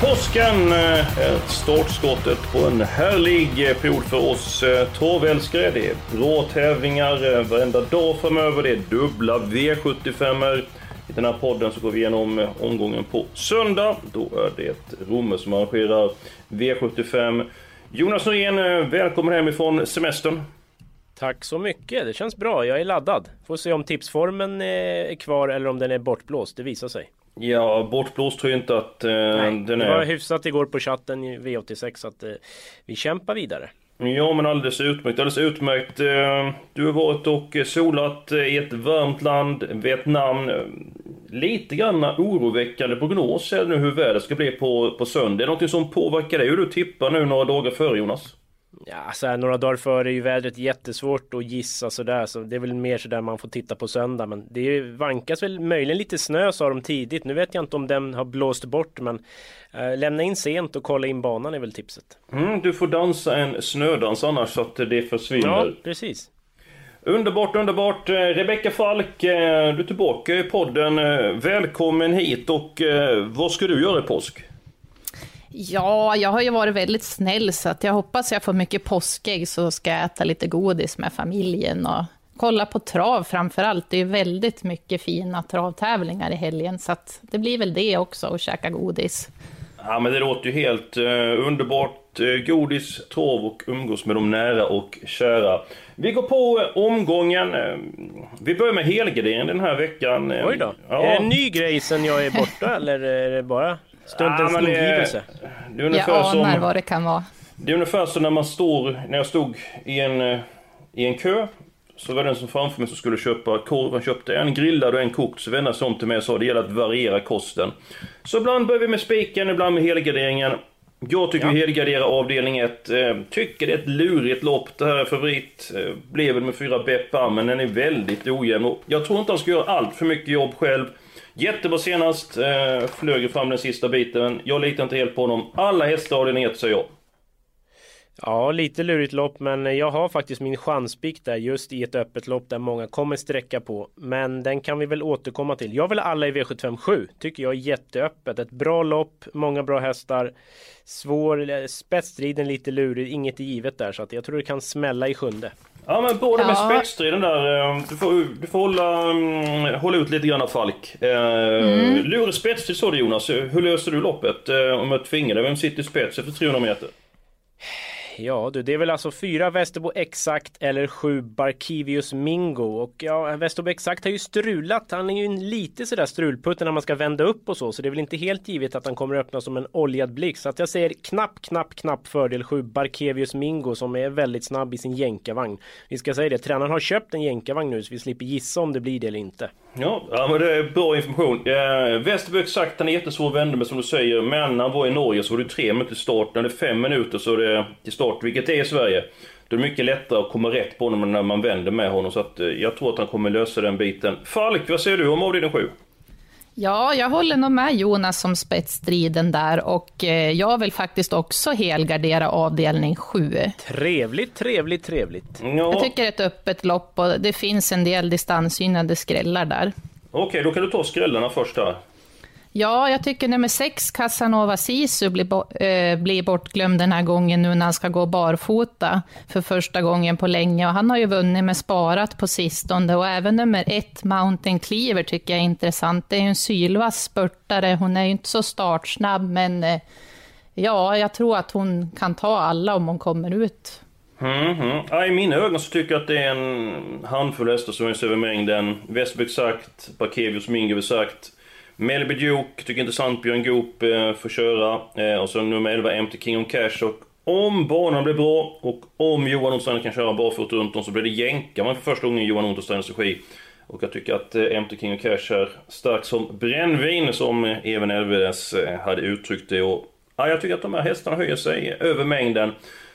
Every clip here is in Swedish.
Påsken eh, Ett är startskottet på en härlig period för oss eh, torvälskare. Det är bra tävlingar eh, varenda dag framöver. Det är dubbla V75. I den här podden så går vi igenom omgången på söndag. Då är det Romme som arrangerar V75. Jonas Norén, välkommen hemifrån semestern. Tack så mycket, det känns bra. Jag är laddad. Får se om tipsformen är kvar eller om den är bortblåst. Det visar sig. Ja, bortblåst tror jag inte att eh, Nej, den det var är. hyfsat igår på chatten i V86 så att eh, vi kämpar vidare. Ja, men alldeles utmärkt. Alldeles utmärkt. Eh, Du har varit och solat i ett varmt land, Vietnam. Lite grann oroväckande prognos är nu hur vädret ska bli på, på söndag. Är det någonting som påverkar dig hur du tippar nu några dagar före Jonas? Ja, så här, några dagar före är ju vädret jättesvårt att gissa sådär så det är väl mer sådär man får titta på söndag men det vankas väl möjligen lite snö sa de tidigt. Nu vet jag inte om den har blåst bort men eh, lämna in sent och kolla in banan är väl tipset. Mm, du får dansa en snödans annars så att det försvinner. Ja, precis. Underbart, underbart. Eh, Rebecka Falk, eh, du är tillbaka i podden. Eh, Välkommen hit och vad ska du göra i påsk? Ja, jag har ju varit väldigt snäll så att jag hoppas jag får mycket påskägg så ska jag äta lite godis med familjen och kolla på trav framför allt. Det är ju väldigt mycket fina travtävlingar i helgen så att det blir väl det också och käka godis. Ja men det låter ju helt eh, underbart. Eh, godis, trav och umgås med de nära och kära. Vi går på eh, omgången. Eh, vi börjar med helgardering den här veckan. Oj då. Ja. Är det en ny grej sen jag är borta eller är det bara stundens Ja, ingivelse? Det är Jag ungefär anar som... vad det kan vara. Det är ungefär som när man står, när jag stod i en, eh, i en kö. Så var det en som framför mig som skulle köpa korv. Han köpte en grillad och en kokt. Så vände han sig om till mig och sa det gäller att variera kosten. Så ibland börjar vi med spiken, ibland med helgarderingen. Jag tycker vi helgarderar avdelning 1. Eh, tycker det är ett lurigt lopp. Det här är favorit. Eh, blev väl med fyra Beppa, men den är väldigt ojämn. Jag tror inte han ska göra allt för mycket jobb själv. Jättebra senast. Eh, flög fram den sista biten. men Jag litar inte helt på honom. Alla hästar har den 1 säger jag. Ja, lite lurigt lopp, men jag har faktiskt min chanspik där just i ett öppet lopp där många kommer sträcka på. Men den kan vi väl återkomma till. Jag vill alla i V75 7. Tycker jag är jätteöppet. Ett bra lopp, många bra hästar. Svår, eh, spetsstriden lite lurig, inget är givet där så att jag tror det kan smälla i sjunde. Ja men med Ja. spetsstriden där, eh, du får, du får hålla, mm, hålla ut lite grann Falk. Eh, Mm. Lurig spetsstrid sa du Jonas, hur löser du loppet eh, om jag tvingar dig? Vem sitter i spets efter 300 meter? Ja du, det är väl alltså fyra Västerbo Exakt eller sju Barkivius Mingo och ja, Västerbo Exakt har ju strulat. Han är ju en lite sådär strulputte när man ska vända upp och så, så det är väl inte helt givet att han kommer öppna som en oljad blixt. Så att jag säger knapp, knapp, knapp fördel sju Barkevius Mingo som är väldigt snabb i sin jänkarvagn. Vi ska säga det, tränaren har köpt en jänkarvagn nu så vi slipper gissa om det blir det eller inte. Ja, ja men det är bra information. Eh, sagt exakt, han är jättesvår att vända med som du säger, men när han var i Norge så var det tre minuter till start. När det är fem minuter så är det till start, vilket det är i Sverige. Då är det mycket lättare att komma rätt på honom när man vänder med honom. Så att, eh, jag tror att han kommer lösa den biten. Falk, vad säger du om avdelning 7? Ja, jag håller nog med Jonas om spetsstriden där och eh, jag vill faktiskt också helgardera avdelning 7. Trevligt, trevligt, trevligt. Jag Ja, tycker det är ett öppet lopp och det finns en del distansgynnade skrällar där. okej, då kan du ta skrällarna först här. Ja, jag tycker nummer sex, Casanova Sisu, blir, bo- äh, blir bortglömd den här gången nu när han ska gå barfota för första gången på länge. Och han har ju vunnit med sparat på sistone och även nummer ett, Mountain Cleaver, tycker jag är intressant. Det är ju en sylvass spurtare, hon är ju inte så startsnabb, men äh, ja, jag tror att hon kan ta alla om hon kommer ut. Mhm. Ja, I mina ögon så tycker jag att det är en handfull hästar som är över mängden. Westbrook sagt, Parkevius Mingo sagt. Melby Duke tycker intressant, Björn Goop eh, får köra. Eh, och så nummer 11, Empty King of Cash. Och om banan blir bra och om Johan Ontstrand kan köra barfota runt om så blir det jänkarna för första gången i Johan Ontstrands regi. Och jag tycker att eh, Empty King of Cash är stark som brännvin som eh, Even Elvedes eh, hade uttryckt det. Och Ja, jag tycker att de här hästarna höjer sig över mängden.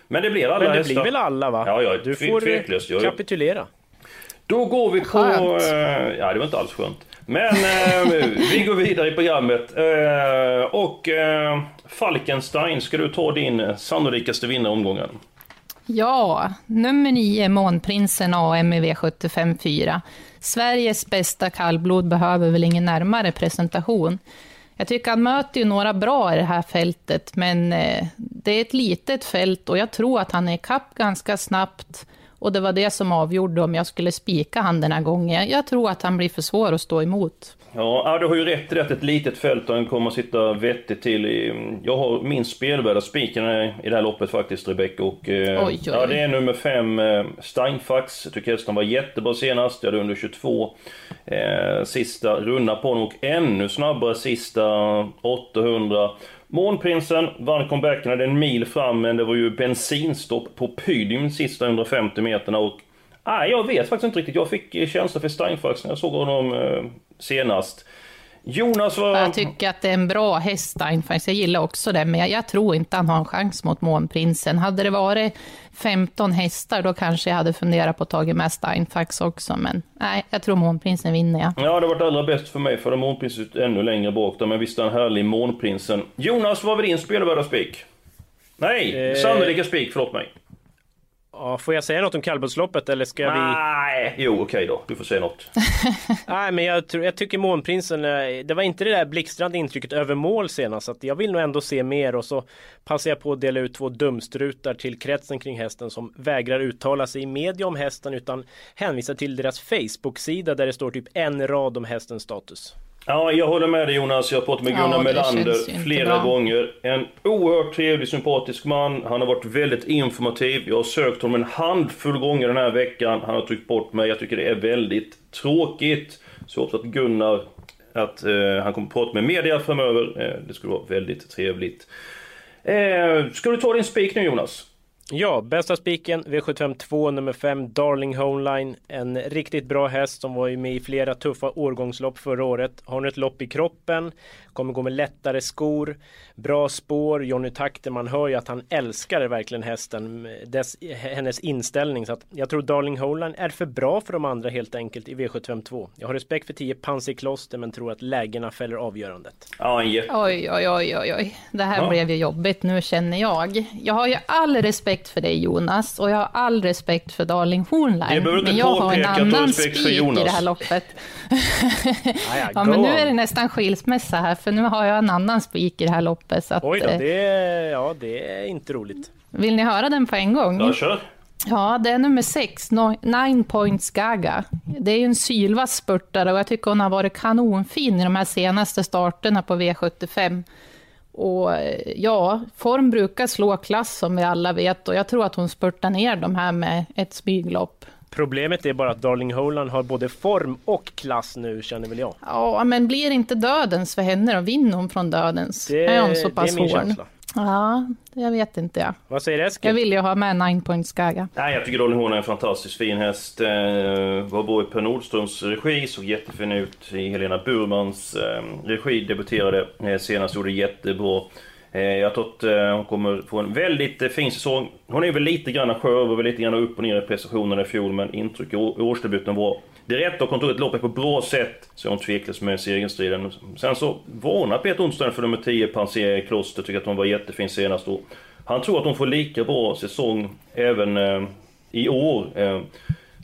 Men det blir alla Men det hästar. blir väl alla va? Ja, ja, du får tveklöst. Jag- kapitulera. Då går vi på... Skönt. Eh, ja, det var inte alls skönt. Men eh, vi går vidare i programmet. Eh, och eh, Falkenstein, ska du ta din sannolikaste vinnare omgången? Ja, nummer 9, Månprinsen AM i V75 4. Sveriges bästa kallblod behöver väl ingen närmare presentation. Jag tycker han möter ju några bra i det här fältet, men eh, det är ett litet fält och jag tror att han är kapp ganska snabbt. Och det var det som avgjorde om jag skulle spika han den här gången. Jag tror att han blir för svår att stå emot. Ja, du har ju rätt i det att ett litet fält och han kommer att sitta vettigt till. Jag har min spelvärda spiken i det här loppet faktiskt, Rebecca. Och, eh, Oj, oj, Ja, det är nummer fem, eh, Steinfax. Jag tycker hästen var jättebra senast. Jag hade under 22 eh, sista runda på honom och ännu snabbare sista 800. Månprinsen vann comebacken, en mil fram, men det var ju bensinstopp på Pydium sista 150 meterna. Och Nej, jag vet faktiskt inte riktigt. Jag fick eh, känsla för Steinfax när jag såg honom eh, senast. Jonas var... Jag tycker att det är en bra häst, Steinfax. Jag gillar också det, men jag, jag tror inte han har en chans mot Månprinsen. Hade det varit 15 hästar, då kanske jag hade funderat på att ta med Steinfax också, men nej, jag tror Månprinsen vinner, ja. Ja, det har varit allra bäst för mig för Månprinsen ut ännu längre bak där, men visst är han härlig, Månprinsen. Jonas, vad var din spelvärda spik? Nej, Eh. sannolika spik, förlåt mig. Ja, får jag säga något om kallblodsloppet eller ska vi... Nej, jo okej då, du får säga något. Nej, men jag, tror, jag tycker Månprinsen, eh, det var inte det där blixtrande intrycket över mål senast. Så att jag vill nog ändå se mer och så passar jag på att dela ut två dumstrutar till kretsen kring hästen som vägrar uttala sig i media om hästen utan hänvisar till deras Facebook-sida där det står typ en rad om hästens status. Ja, jag håller med dig Jonas. Jag har pratat med Ja, Gunnar det Melander flera bra. gånger. En oerhört trevlig, sympatisk man. Han har varit väldigt informativ. Jag har sökt honom en handfull gånger den här veckan. Han har tryckt bort mig. Jag tycker det är väldigt tråkigt. Så jag hoppas att Gunnar, att eh, han kommer att prata med media framöver. Eh, det skulle vara väldigt trevligt. Eh, ska du ta din spik nu Jonas? Ja, bästa spiken V752 nummer 5 Darling Homeline. En riktigt bra häst som var ju med i flera tuffa årgångslopp förra året. Har nu ett lopp i kroppen. Kommer gå med lättare skor. Bra spår. Jonny Takter, man hör ju att han älskar verkligen hästen. Dess, hennes inställning. Så att jag tror Darling Homeline är för bra för de andra helt enkelt i V752. Jag har respekt för 10 Pansy Kloster men tror att lägena fäller avgörandet. Oj, oj, oj, oj, oj. Det här Ja. blev ju jobbigt nu känner jag. Jag har ju all respekt för dig Jonas och jag har all respekt för Darling Hornline. Men jag har en annan spik i Jonas. det här loppet. ja, Ja, men nu är det nästan skilsmässa här, för nu har jag en annan spik i det här loppet. Så att, Oj då, eh, det är, ja, det är inte roligt. Vill ni höra den på en gång? Ja, kör. Ja, det är nummer sex, Nine Points Gaga. Det är ju en sylvass spurtare och jag tycker hon har varit kanonfin i de här senaste starterna på V75. Och eh, ja, form brukar slå klass som vi alla vet och jag tror att hon spurtar ner de här med ett smyglopp. Problemet är bara att Darling Holand har både form och klass nu känner väl jag. Ja, men blir inte dödens för henne då? Vinner hon från dödens? Det, är hon så det pass är min hård? känsla. Ja, jag vet inte jag. Vad säger Eskil? Jag vill ju ha med Nine Points Gaga. Nej, jag tycker Dolly Horn är en fantastiskt fin häst. Eh, var bor i Per Nordströms regi, såg jättefin ut i Helena Burmans eh, regi. Debuterade eh, senast, gjorde jättebra. Eh, jag tror att eh, hon kommer få en väldigt eh, fin säsong. Hon är väl lite grann skör, var väl lite grann upp och ner i prestationerna i fjol, men intryck i årsdebuten var det rätta rätt och kontoret loppet på bra sätt, så hon tveklös med segerstriden. Sen så varnar Peter Onsdagen för nummer 10, Pansier Kloster, tycker att hon var jättefin senast. Och han tror att hon får lika bra säsong även eh, i år. Eh,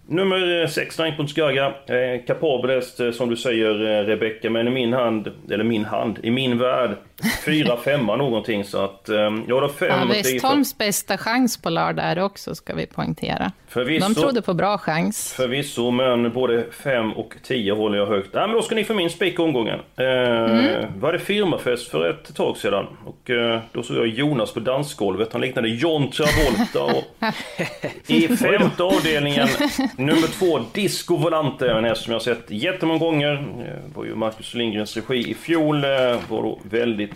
nummer 6, Nine Skaga. Eh, kapabel eh, som du säger eh, Rebecka, men i min hand, eller min hand, i min värld, 4-5 någonting. Så att eh, jag har fem Ja, tio Westholms bästa chans på lördag är det också, ska vi poängtera. Förvisso. De trodde på bra chans. Förvisso, men både 5 och 10 håller jag högt. Nej, men då ska ni få min spik omgången. Eh, Mm. var det firmafest för ett tag sedan. Och eh, då såg jag Jonas på dansgolvet. Han liknade John Travolta. Och I femte avdelningen, nummer två, Disco Volante. En häst som jag sett jättemånga gånger. Eh, var ju Marcus Lindgrens regi i fjol. Eh, var då väldigt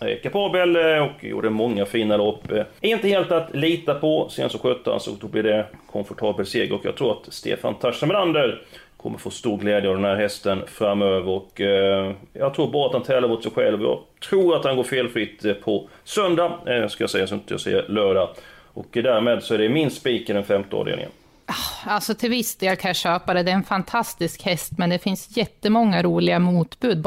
väldigt kapabel eh, och gjorde många fina lopp. Eh, inte helt att lita på. Sen så skötte han så då blir det komfortabel seger och jag tror att Stefan Tarzan Melander kommer få stor glädje av den här hästen framöver. Och, eh, jag tror bara att han tävlar mot sig själv. Jag tror att han går felfritt eh, på söndag, eh, ska jag säga, så inte jag säger lördag. Och därmed så är det min spik i den femte avdelningen. Ah, alltså till viss del kan jag köpa det. Det är en fantastisk häst, men det finns jättemånga roliga motbud.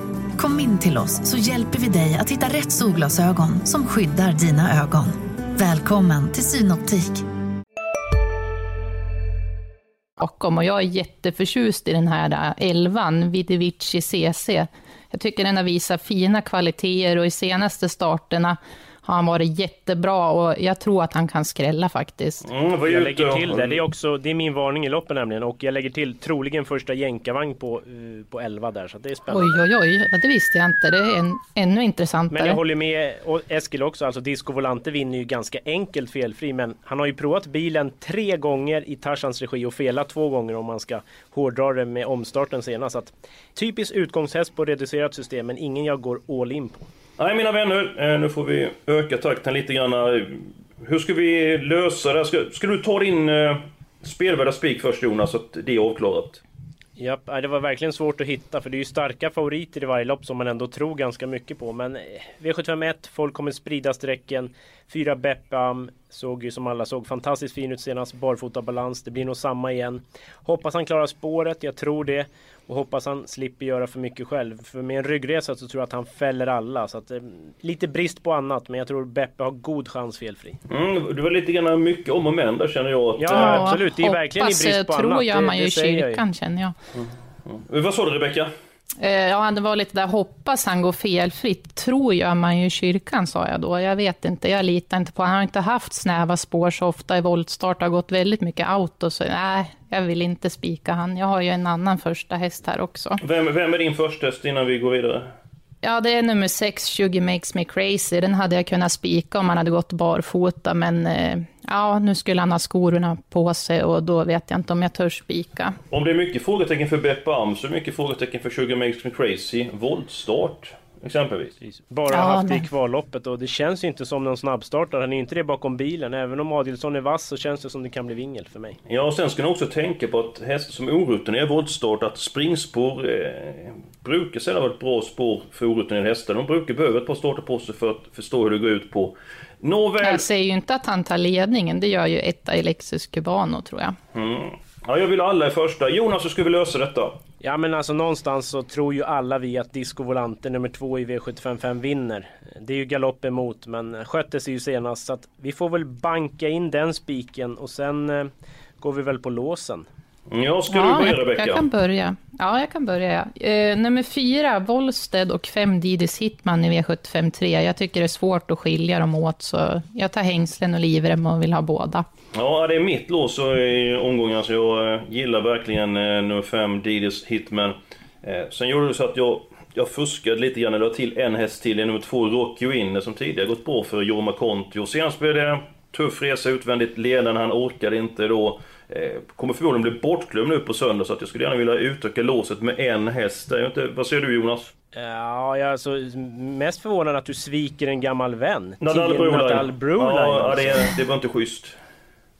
Kom in till oss så hjälper vi dig att hitta rätt solglasögon som skyddar dina ögon. Välkommen till Synoptik. Bakom och jag är jätteförtjust i den här elvan, Vidivici CC. Jag tycker den har visat fina kvaliteter och i senaste starterna har han varit jättebra och jag tror att han kan skrälla faktiskt. Mm, jag lägger till det. Det är, också, det är min varning i loppen nämligen och jag lägger till troligen första jänkarvagn på, uh, på 11 där så det är spännande. Oj oj oj, det visste jag inte. Det är en, ännu intressantare. Men jag håller med Eskil också, alltså Disco Volante vinner ju ganska enkelt felfri men han har ju provat bilen tre gånger i Tarzans regi och felat två gånger om man ska hårdra det med omstarten senast. Att, typisk utgångshäst på reducerat system men ingen jag går all in på. Nej mina vänner, eh, nu får vi öka takten lite grann. Hur ska vi lösa det? Ska, ska du ta din eh, spelvärda spik först Jonas, så att det är avklarat? Japp, det var verkligen svårt att hitta för det är ju starka favoriter i varje lopp som man ändå tror ganska mycket på. Men eh, V751, folk kommer sprida strecken. Fyra Beppam såg ju som alla såg fantastiskt fin ut senast. Barfota balans, det blir nog samma igen. Hoppas han klarar spåret, jag tror det. Och hoppas han slipper göra för mycket själv. För med en ryggresa så tror jag att han fäller alla. Så att, eh, lite brist på annat, men jag tror Beppe har god chans felfri. Mm, det var lite grann mycket om och men där känner jag. Att, ja, äh, absolut. Det är verkligen i brist på tror annat. gör man ju i kyrkan, jag. känner jag. Mm. Mm. Vad sa du Rebecka? Eh, ja, det var lite där, hoppas han går felfritt. Tror gör man ju i kyrkan, sa jag då. Jag vet inte, jag litar inte på Han har inte haft snäva spår så ofta i voltstart. har gått väldigt mycket auto, så nej, jag vill inte spika han. Jag har ju en annan första häst här också. Vem, vem är din första häst innan vi går vidare? Ja, det är nummer 6, 20 makes me crazy. Den hade jag kunnat spika om han hade gått barfota, men eh, ja, nu skulle han ha skorna på sig och då vet jag inte om jag törs spika. Om det är mycket frågetecken för Beppe Am så är mycket frågetecken för 20 makes me crazy. Voltstart. Exempelvis. Bara ja, haft det i kvalloppet och det känns ju inte som någon snabbstartare. Han är inte det bakom bilen. Även om Adilsson är vass så känns det som det kan bli vingel för mig. Ja, och sen ska ni också tänka på att hästar som orutinerade voltstart, att springspår eh, brukar sällan vara ett bra spår för orutinerade hästar. De brukar behöva ett par starter på sig för att förstå hur det går ut på. Nåväl... Jag säger ju inte att han tar ledningen. Det gör ju etta Alexis Cubano, tror jag. Mm. Ja, jag vill alla i första. Jonas, hur ska vi lösa detta? Ja men alltså någonstans så tror ju alla vi att Disco Volante nummer två i V755 vinner. Det är ju galopp emot men skötte sig ju senast så att vi får väl banka in den spiken och sen eh, går vi väl på låsen. Ja, ska ja, du börja Rebecka? Jag kan börja. Ja, jag kan börja. Eh, nummer fyra, Volsted och fem Didis Hitman i V753. Jag tycker det är svårt att skilja dem åt, så jag tar hängslen och livrem och vill ha båda. Ja, det är mitt lås i omgången, så jag eh, gillar verkligen eh, nummer fem Didis Hitman. Eh, sen gjorde det så att jag jag fuskade lite grann, eller till en häst till, i nummer två Rocky Winner som tidigare gått bra för Jorma Kontio. Senast blev det tuff resa utvändigt ledande, han orkade inte då. Eh, kommer förmodligen bli bortglömd nu på söndag så att jag skulle gärna vilja utöka låset med en häst. Inte, vad säger du Jonas? Ja, jag är alltså mest förvånad att du sviker en gammal vän. Nadal Broline. Broline. Ja, det, det var inte schysst.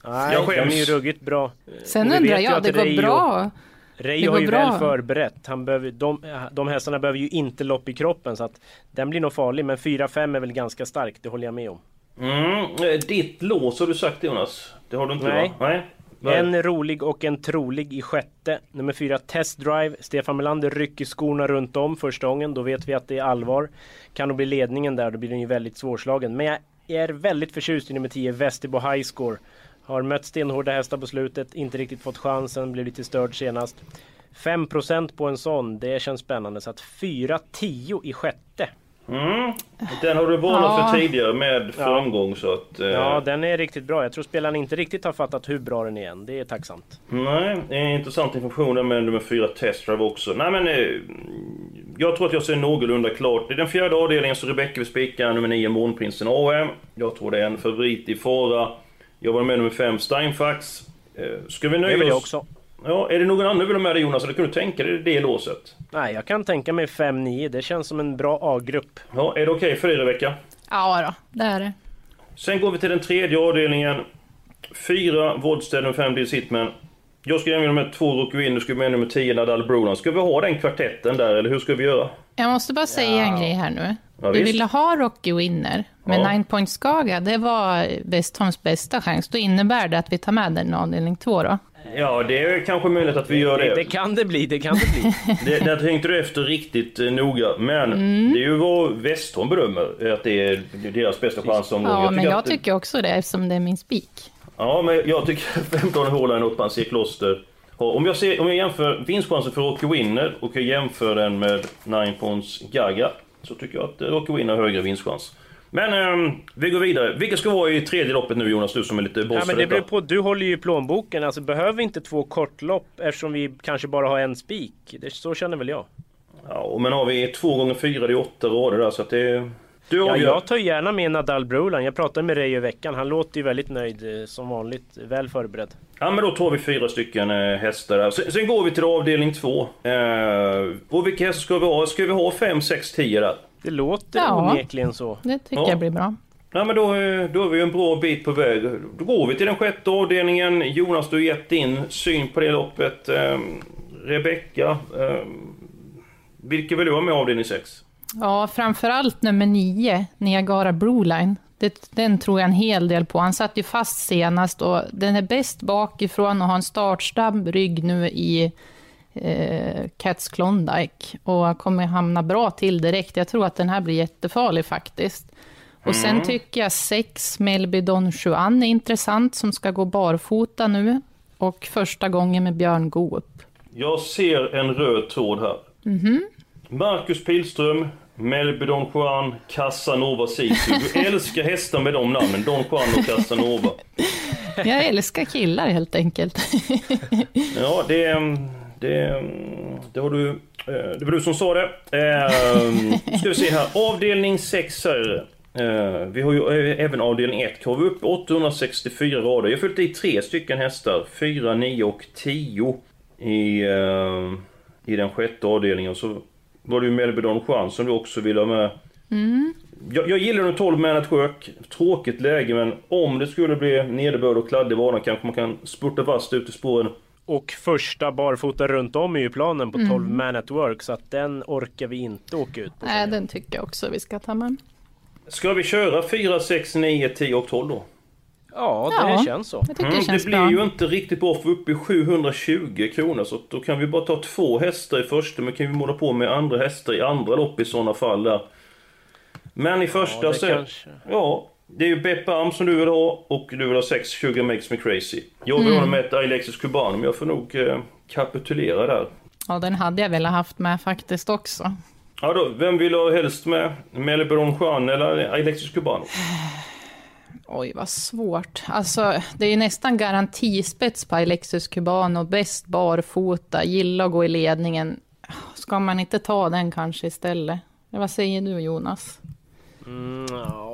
Nej, jag skäms. de är ju ruggigt bra. Sen undrar jag, det går bra. Reijo har ju bra. väl förberett. Han behöver, de, de hästarna behöver ju inte lopp i kroppen så att den blir nog farlig. Men 4-5 är väl ganska starkt, det håller jag med om. Mm, eh, ditt lås har du sagt Jonas? Det har du inte Nej. va? Nej. En rolig och en trolig i sjätte. Nummer fyra Test Drive. Stefan Melander rycker skorna runt om första gången. Då vet vi att det är allvar. Kan nog bli ledningen där, då blir den ju väldigt svårslagen. Men jag är väldigt förtjust i nummer 10 Vestibo High Score. Har mött stenhårda hästar på slutet, inte riktigt fått chansen, blev lite störd senast. 5% på en sån, det känns spännande. Så att 4-10 i sjätte. Mm. Den har du varnat Ja. för tidigare med framgång så att... eh, Ja, den är riktigt bra. Jag tror spelaren inte riktigt har fattat hur bra den är än. Det är tacksamt. Nej, det är intressant information där med nummer fyra Test Drive också. Nej men... Eh, jag tror att jag ser någorlunda klart. I den fjärde avdelningen så Rebecca vill spika nummer 9 Månprinsen AM. Jag tror det är en favorit i fara. Jag var med nummer 5 Steinfax. Eh, ska vi Det nöja vill jag oss... också. Ja, är det någon annan du vill ha med dig Jonas? Eller kan du tänka dig det låset? Nej, jag kan tänka mig 5-9. Det känns som en bra A-grupp. Ja, är det okej för dig Rebecka? Ja då, det är det. Sen går vi till den tredje avdelningen. Fyra Vodstead och fem Deals Hitman. Jag ska med nummer två Rocky du ska med nummer 10 Nadal Brulan. Ska vi ha den kvartetten där eller hur ska vi göra? Jag måste bara säga en grej här nu. Ja, du visst. ville ha Rocky Winner, men Ja. Nine Point Skaga, det var Westholms bästa chans. Då innebär det att vi tar med den i avdelning två då. Ja, det är kanske möjligt att vi gör Det, det. det kan det bli, det kan det bli. Det, där tänkte du efter riktigt eh, noga. Men Mm. det är ju vad Westholm bedömer, att det är deras bästa chans om Ja, men jag att det- tycker också det eftersom det är min spik. Ja, men jag tycker 15 Håland och Pansier Kloster. Om jag, ser, om jag jämför vinstchansen för Rocky Winner och jag jämför den med Nine Points Gaga så tycker jag att Rocky Winner har högre vinstchans. Men ehm, vi går vidare. Vilka ska vara i tredje loppet nu Jonas, du som är lite boss Ja, men det beror på, du håller ju plånboken. Alltså behöver vi inte två kortlopp eftersom vi kanske bara har en spik. Det, så känner väl jag. Ja, men har vi två gånger fyra, det är åtta rader där så att det... Du Ja, jag tar gärna med Nadal Brolan. Jag pratade med Ray i veckan. Han låter ju väldigt nöjd eh, som vanligt. Väl förberedd. Ja men då tar vi fyra stycken eh, hästar där. Sen, sen går vi till avdelning två. Eh, och vilka hästar ska vi ha? Ska vi ha fem, sex, tio där? Det låter Ja. onekligen så. Det tycker Ja. jag blir bra. Nej men då, då är vi en bra bit på väg. Då går vi till den sjätte avdelningen. Jonas, du har gett din syn på det loppet. Eh, Rebecka, eh, vilka vill du ha med avdelning sex? Ja, framförallt nummer nio, Niagara Broline. Det, den tror jag en hel del på. Han satt ju fast senast och den är bäst bakifrån och har en startsnabb rygg nu i eh, Cats Klondike och kommer hamna bra till direkt. Jag tror att den här blir jättefarlig faktiskt. Och sen tycker jag sex Melby Don Juan är intressant som ska gå barfota nu och första gången med Björn Goop. Jag ser en röd tråd här. Marcus Pilström, Melby Don Juan, Casanova Sisu. Du älskar hästar med de namnen. Don Juan och Casanova. Jag älskar killar helt enkelt. Ja, det... ehm, Det, det var du... eh, Det var du som sa det. Eh, ska vi se här. Avdelning 6 här. Eh, vi har ju eh, även avdelning 1. Har vi upp 864 rader. Jag har fyllt i tre stycken hästar. 4, 9 och 10 i, eh, i den sjätte avdelningen. Så var det ju Melby Don Juan som du också ville ha med. Jag, jag gillar den 12 med ett sjök. Tråkigt läge men om det skulle bli nederbörd och kladdig bana kanske man kan spurta fast ut i spåren. Och första barfota runt om är ju planen på 12 Man at Work. Så att den orkar vi inte åka ut på. Nej, den tycker jag också vi ska ta med. Ska vi köra 4, 6, 9, 10 och 12 då? Ja, det Ja. känns så. Mm, det det känns blir bra. ju inte riktigt bra för vi är uppe i 720 kronor så då kan vi bara ta två hästar i första men kan vi måla på med andra hästar i andra lopp i sådana fall där. Men i första det så... kanske. Ja, det är ju Beppe Am som du vill ha och du vill ha 6 Sugar Makes Me Crazy. Jag vill ha med ett Alexis Cubanum, men jag får nog eh, kapitulera där. Ja, den hade jag velat haft med faktiskt också. Ja då, vem vill du ha helst med? Melby Don Juan eller Alexis Cubanum? Oj, vad svårt. Alltså, det är ju nästan garantispets på Alexis Cubano. Bäst barfota, gillar att gå i ledningen. Ska man inte ta den kanske istället? Vad säger du Jonas? Mm, ja,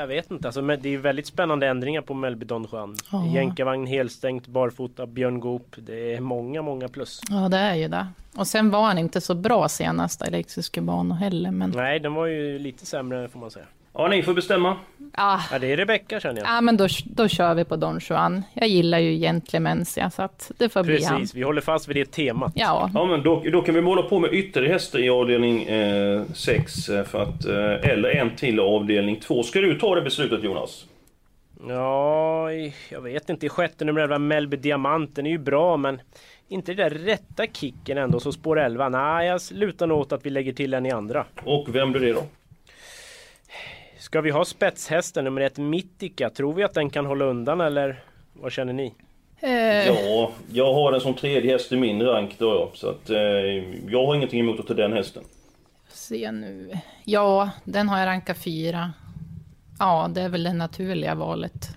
jag vet inte. Alltså, det är väldigt spännande ändringar på Melby Don Juan. Ja. Jänkarvagn helstängt, barfota, Björn Goop. Det är många, många plus. Ja, det är ju det. Och sen var han inte så bra senast, Alexis Cubano heller. Men, Nej, den var ju lite sämre får man säga. Ja, ni får bestämma. ah, Ja, det är Rebecka känner jag. ja, men då, då kör vi på Don Juan. Jag gillar ju Gentlemensia, så att det får bli han. Precis, vi håller fast vid det temat. Ja, Ja men då, då kan vi måla på med ytterligare hästar i avdelning 6 för att, eh, eller en till avdelning 2. Ska du ta det beslutet Jonas? Ja, jag vet inte. I sjätte nummer 11, Melby Diamanten är ju bra, men inte det där rätta kicken ändå. Så spår 11, nej, jag lutar nog åt att vi lägger till en i andra. Och vem blir det då? Ska vi ha spetshästen nummer ett, Mittika? Tror vi att den kan hålla undan eller vad känner ni? eh, Ja, jag har den som tredje häst i min rank då ja. Så att eh, jag har ingenting emot att ta den hästen. se nu. Ja, den har jag rankat fyra. Ja, det är väl det naturliga valet.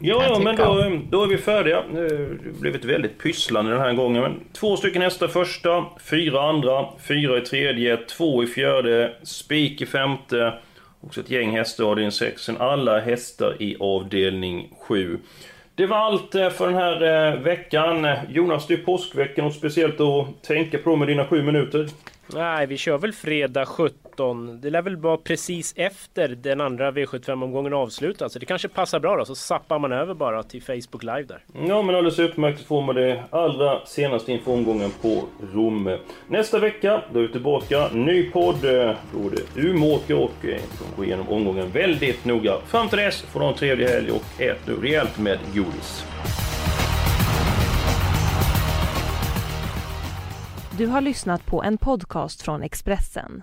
Ja, ja men då, då är vi färdiga. Det har blivit väldigt pysslande den här gången. Men två stycken hästar första, fyra andra, fyra i tredje, två i fjärde, spik i femte. Också ett gäng hästar i avdelning 6. Alla hästar i avdelning 7. Det var allt eh, för den här eh, veckan. Jonas, det är påskveckan och speciellt att tänka på med dina 7 minuter. Nej, vi kör väl fredag 17. Det lär väl vara precis efter den andra V75-omgången avslutas. Så det kanske passar bra då, så sappar man över bara till Facebook Live där. Ja, men alldeles utmärkt. Får man det allra senaste inför omgången på Romme. Nästa vecka, då är vi tillbaka. Ny podd. Då är det Umeåker och vi kommer gå igenom omgången väldigt noga. Fram till dess får du ha en trevlig helg och ät nu rejält med godis. Du har lyssnat på en podcast från Expressen.